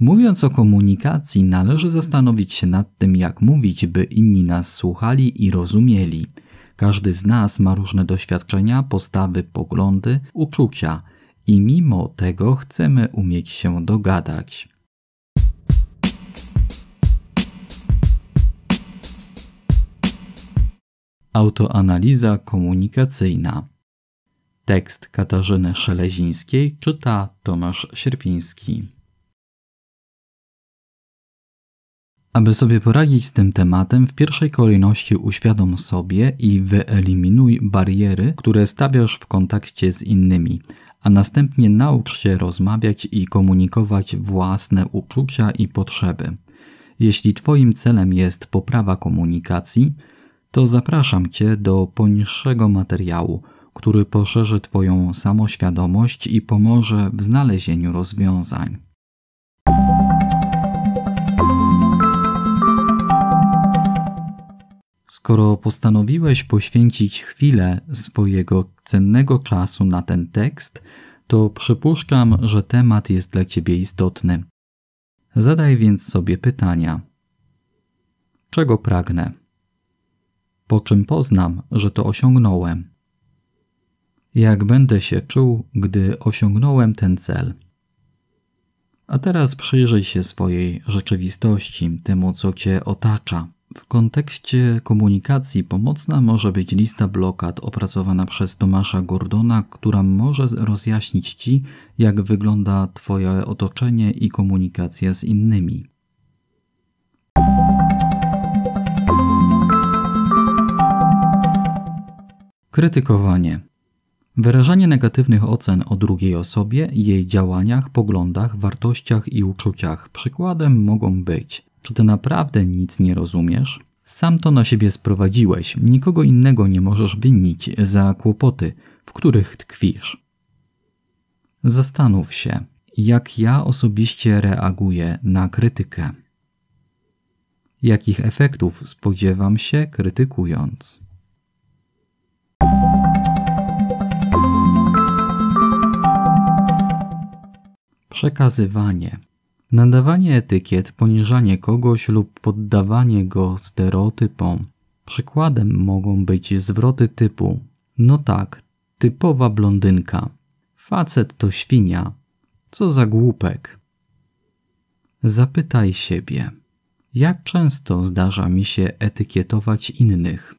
Mówiąc o komunikacji, należy zastanowić się nad tym, jak mówić, by inni nas słuchali i rozumieli. Każdy z nas ma różne doświadczenia, postawy, poglądy, uczucia i mimo tego chcemy umieć się dogadać. Autoanaliza komunikacyjna. Tekst Katarzyny Szelezińskiej czyta Tomasz Sierpiński. Aby sobie poradzić z tym tematem, w pierwszej kolejności uświadom sobie i wyeliminuj bariery, które stawiasz w kontakcie z innymi, a następnie naucz się rozmawiać i komunikować własne uczucia i potrzeby. Jeśli Twoim celem jest poprawa komunikacji, to zapraszam Cię do poniższego materiału, który poszerzy Twoją samoświadomość i pomoże w znalezieniu rozwiązań. Skoro postanowiłeś poświęcić chwilę swojego cennego czasu na ten tekst, to przypuszczam, że temat jest dla Ciebie istotny. Zadaj więc sobie pytania: Czego pragnę? Po czym poznam, że to osiągnąłem? Jak będę się czuł, gdy osiągnąłem ten cel? A teraz przyjrzyj się swojej rzeczywistości, temu, co Cię otacza. W kontekście komunikacji pomocna może być lista blokad opracowana przez Tomasza Gordona, która może rozjaśnić Ci, jak wygląda Twoje otoczenie i komunikacja z innymi. Krytykowanie. Wyrażanie negatywnych ocen o drugiej osobie, jej działaniach, poglądach, wartościach i uczuciach. Przykładem mogą być czy ty naprawdę nic nie rozumiesz? Sam to na siebie sprowadziłeś, nikogo innego nie możesz winić za kłopoty, w których tkwisz. Zastanów się, jak ja osobiście reaguję na krytykę. Jakich efektów spodziewam się krytykując? Przekazywanie. Nadawanie etykiet, poniżanie kogoś lub poddawanie go stereotypom. Przykładem mogą być zwroty typu: No tak, typowa blondynka. Facet to świnia. Co za głupek. Zapytaj siebie, jak często zdarza mi się etykietować innych?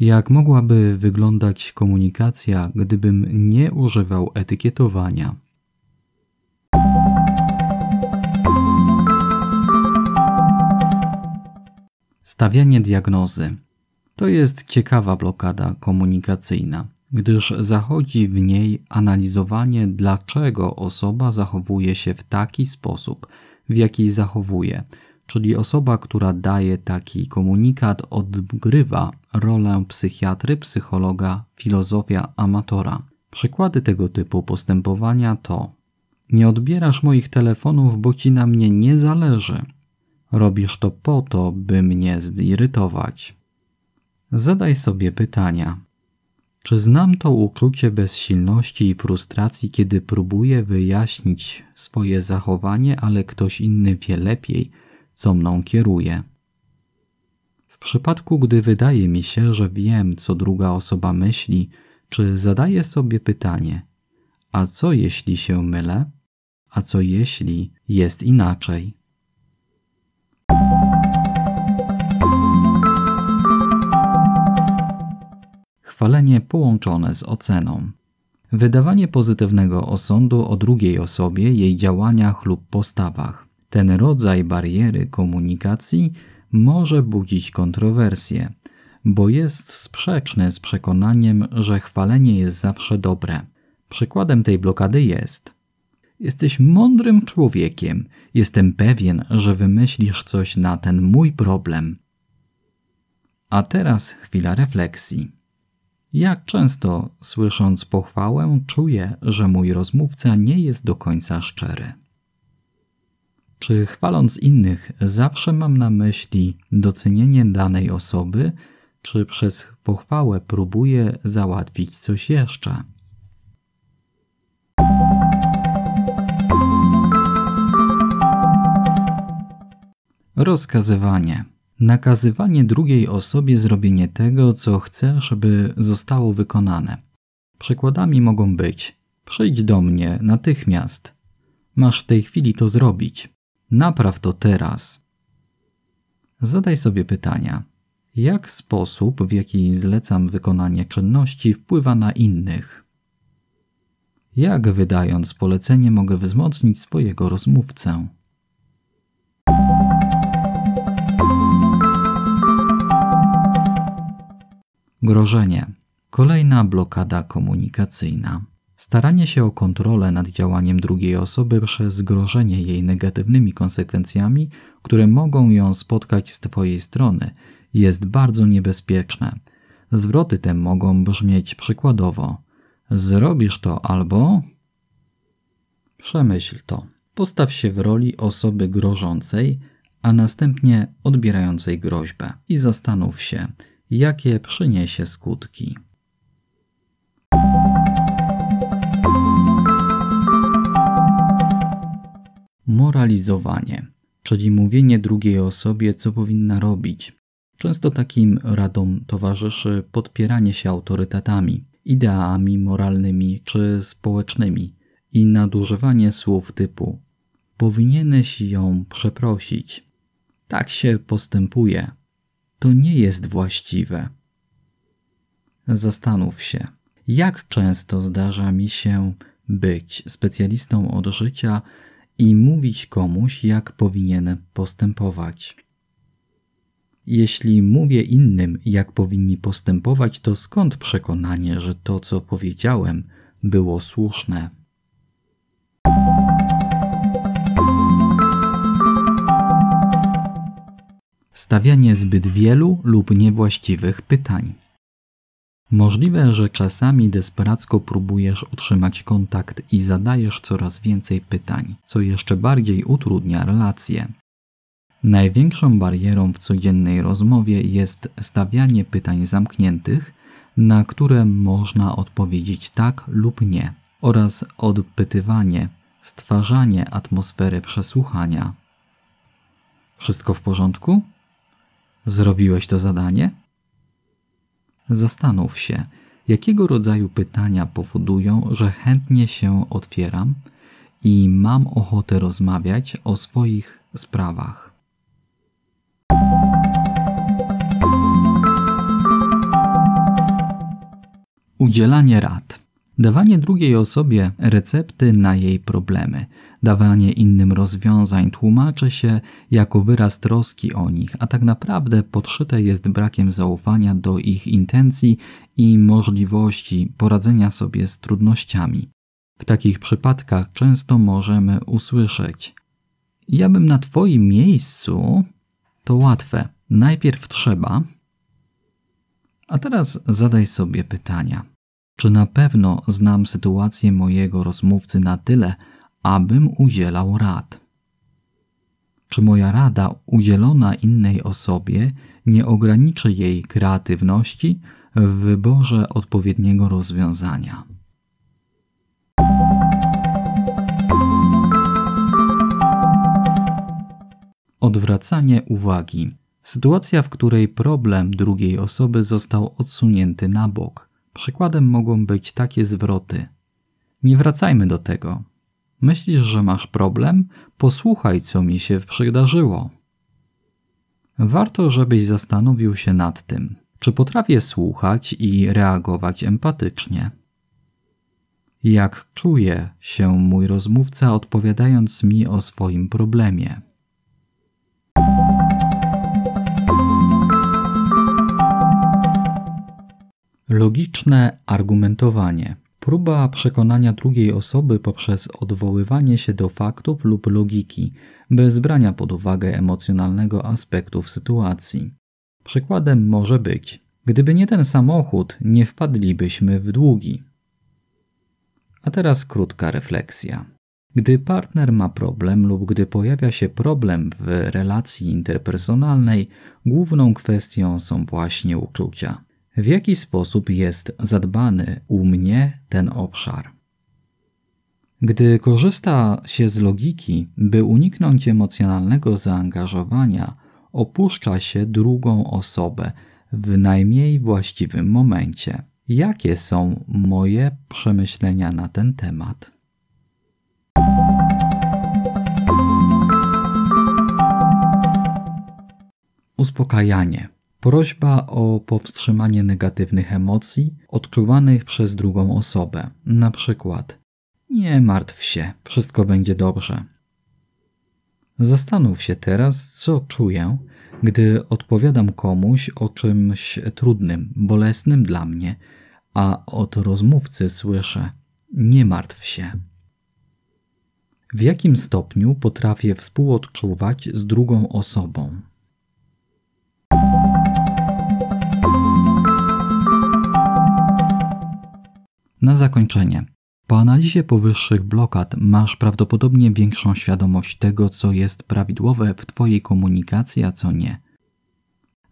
Jak mogłaby wyglądać komunikacja, gdybym nie używał etykietowania? Stawianie diagnozy to jest ciekawa blokada komunikacyjna, gdyż zachodzi w niej analizowanie, dlaczego osoba zachowuje się w taki sposób, w jaki zachowuje, czyli osoba, która daje taki komunikat, odgrywa rolę psychiatry, psychologa, filozofia, amatora. Przykłady tego typu postępowania to: Nie odbierasz moich telefonów, bo ci na mnie nie zależy. Robisz to po to, by mnie zirytować. Zadaj sobie pytania. Czy znam to uczucie bezsilności i frustracji, kiedy próbuję wyjaśnić swoje zachowanie, ale ktoś inny wie lepiej, co mną kieruje? W przypadku, gdy wydaje mi się, że wiem, co druga osoba myśli, czy zadaję sobie pytanie: a co jeśli się mylę? A co jeśli jest inaczej? Chwalenie połączone z oceną. Wydawanie pozytywnego osądu o drugiej osobie, jej działaniach lub postawach. Ten rodzaj bariery komunikacji może budzić kontrowersje, bo jest sprzeczny z przekonaniem, że chwalenie jest zawsze dobre. Przykładem tej blokady jest: Jesteś mądrym człowiekiem, jestem pewien, że wymyślisz coś na ten mój problem. A teraz chwila refleksji. Jak często, słysząc pochwałę, czuję, że mój rozmówca nie jest do końca szczery? Czy chwaląc innych, zawsze mam na myśli docenienie danej osoby, czy przez pochwałę próbuję załatwić coś jeszcze? Rozkazywanie. Nakazywanie drugiej osobie zrobienie tego, co chcesz, by zostało wykonane. Przykładami mogą być: przyjdź do mnie natychmiast. Masz w tej chwili to zrobić. Napraw to teraz. Zadaj sobie pytania. Jak sposób, w jaki zlecam wykonanie czynności, wpływa na innych? Jak wydając polecenie mogę wzmocnić swojego rozmówcę? Grożenie. Kolejna blokada komunikacyjna. Staranie się o kontrolę nad działaniem drugiej osoby przez grożenie jej negatywnymi konsekwencjami, które mogą ją spotkać z Twojej strony, jest bardzo niebezpieczne. Zwroty te mogą brzmieć przykładowo: Zrobisz to albo. Przemyśl to. Postaw się w roli osoby grożącej, a następnie odbierającej groźbę i zastanów się, jakie przyniesie skutki. Moralizowanie, czyli mówienie drugiej osobie, co powinna robić. Często takim radom towarzyszy podpieranie się autorytetami, ideami moralnymi czy społecznymi i nadużywanie słów typu powinieneś ją przeprosić. Tak się postępuje. To nie jest właściwe. Zastanów się, jak często zdarza mi się być specjalistą od życia i mówić komuś, jak powinien postępować. Jeśli mówię innym, jak powinni postępować, to skąd przekonanie, że to, co powiedziałem, było słuszne? Stawianie zbyt wielu lub niewłaściwych pytań. Możliwe, że czasami desperacko próbujesz utrzymać kontakt i zadajesz coraz więcej pytań, co jeszcze bardziej utrudnia relacje. Największą barierą w codziennej rozmowie jest stawianie pytań zamkniętych, na które można odpowiedzieć tak lub nie, oraz odpytywanie, stwarzanie atmosfery przesłuchania. Wszystko w porządku? Zrobiłeś to zadanie? Zastanów się, jakiego rodzaju pytania powodują, że chętnie się otwieram i mam ochotę rozmawiać o swoich sprawach. Udzielanie rad. Dawanie drugiej osobie recepty na jej problemy, dawanie innym rozwiązań tłumaczy się jako wyraz troski o nich, a tak naprawdę podszyte jest brakiem zaufania do ich intencji i możliwości poradzenia sobie z trudnościami. W takich przypadkach często możemy usłyszeć: Ja bym na Twoim miejscu. To łatwe. Najpierw trzeba. A teraz zadaj sobie pytania. Czy na pewno znam sytuację mojego rozmówcy na tyle, abym udzielał rad? Czy moja rada udzielona innej osobie nie ograniczy jej kreatywności w wyborze odpowiedniego rozwiązania? Odwracanie uwagi. Sytuacja, w której problem drugiej osoby został odsunięty na bok Przykładem mogą być takie zwroty. Nie wracajmy do tego. Myślisz, że masz problem? Posłuchaj, co mi się przydarzyło. Warto, żebyś zastanowił się nad tym, czy potrafię słuchać i reagować empatycznie. Jak czuje się mój rozmówca, odpowiadając mi o swoim problemie? Logiczne argumentowanie. Próba przekonania drugiej osoby poprzez odwoływanie się do faktów lub logiki, bez brania pod uwagę emocjonalnego aspektu w sytuacji. Przykładem może być: gdyby nie ten samochód, nie wpadlibyśmy w długi. A teraz krótka refleksja. Gdy partner ma problem lub gdy pojawia się problem w relacji interpersonalnej, główną kwestią są właśnie uczucia w jaki sposób jest zadbany u mnie ten obszar. Gdy korzysta się z logiki, by uniknąć emocjonalnego zaangażowania, opuszcza się drugą osobę w najmniej właściwym momencie. Jakie są moje przemyślenia na ten temat? Uspokajanie. Prośba o powstrzymanie negatywnych emocji odczuwanych przez drugą osobę. Na przykład: Nie martw się, wszystko będzie dobrze. Zastanów się teraz, co czuję, gdy odpowiadam komuś o czymś trudnym, bolesnym dla mnie, a od rozmówcy słyszę: Nie martw się. W jakim stopniu potrafię współodczuwać z drugą osobą? Na zakończenie. Po analizie powyższych blokad masz prawdopodobnie większą świadomość tego, co jest prawidłowe w Twojej komunikacji, a co nie.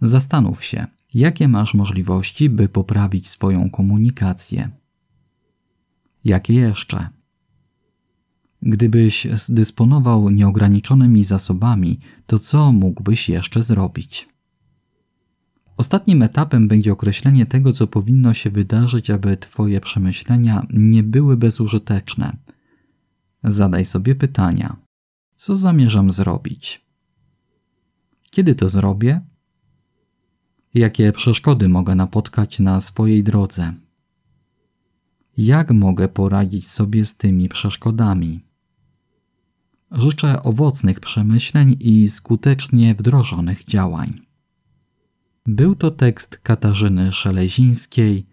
Zastanów się, jakie masz możliwości, by poprawić swoją komunikację. Jakie jeszcze? Gdybyś zdysponował nieograniczonymi zasobami, to co mógłbyś jeszcze zrobić? Ostatnim etapem będzie określenie tego, co powinno się wydarzyć, aby Twoje przemyślenia nie były bezużyteczne. Zadaj sobie pytania: co zamierzam zrobić? Kiedy to zrobię? Jakie przeszkody mogę napotkać na swojej drodze? Jak mogę poradzić sobie z tymi przeszkodami? Życzę owocnych przemyśleń i skutecznie wdrożonych działań. Był to tekst Katarzyny Szelezińskiej,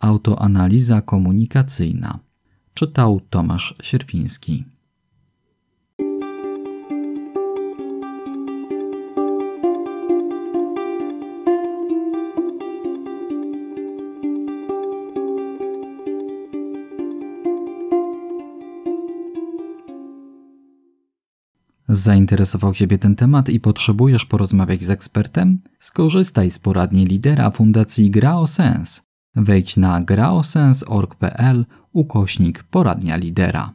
autoanaliza komunikacyjna. Czytał Tomasz Sierpiński. Zainteresował Ciebie ten temat i potrzebujesz porozmawiać z ekspertem? Skorzystaj z poradni lidera Fundacji Graosens. Wejdź na graosens.org.pl ukośnik poradnia lidera.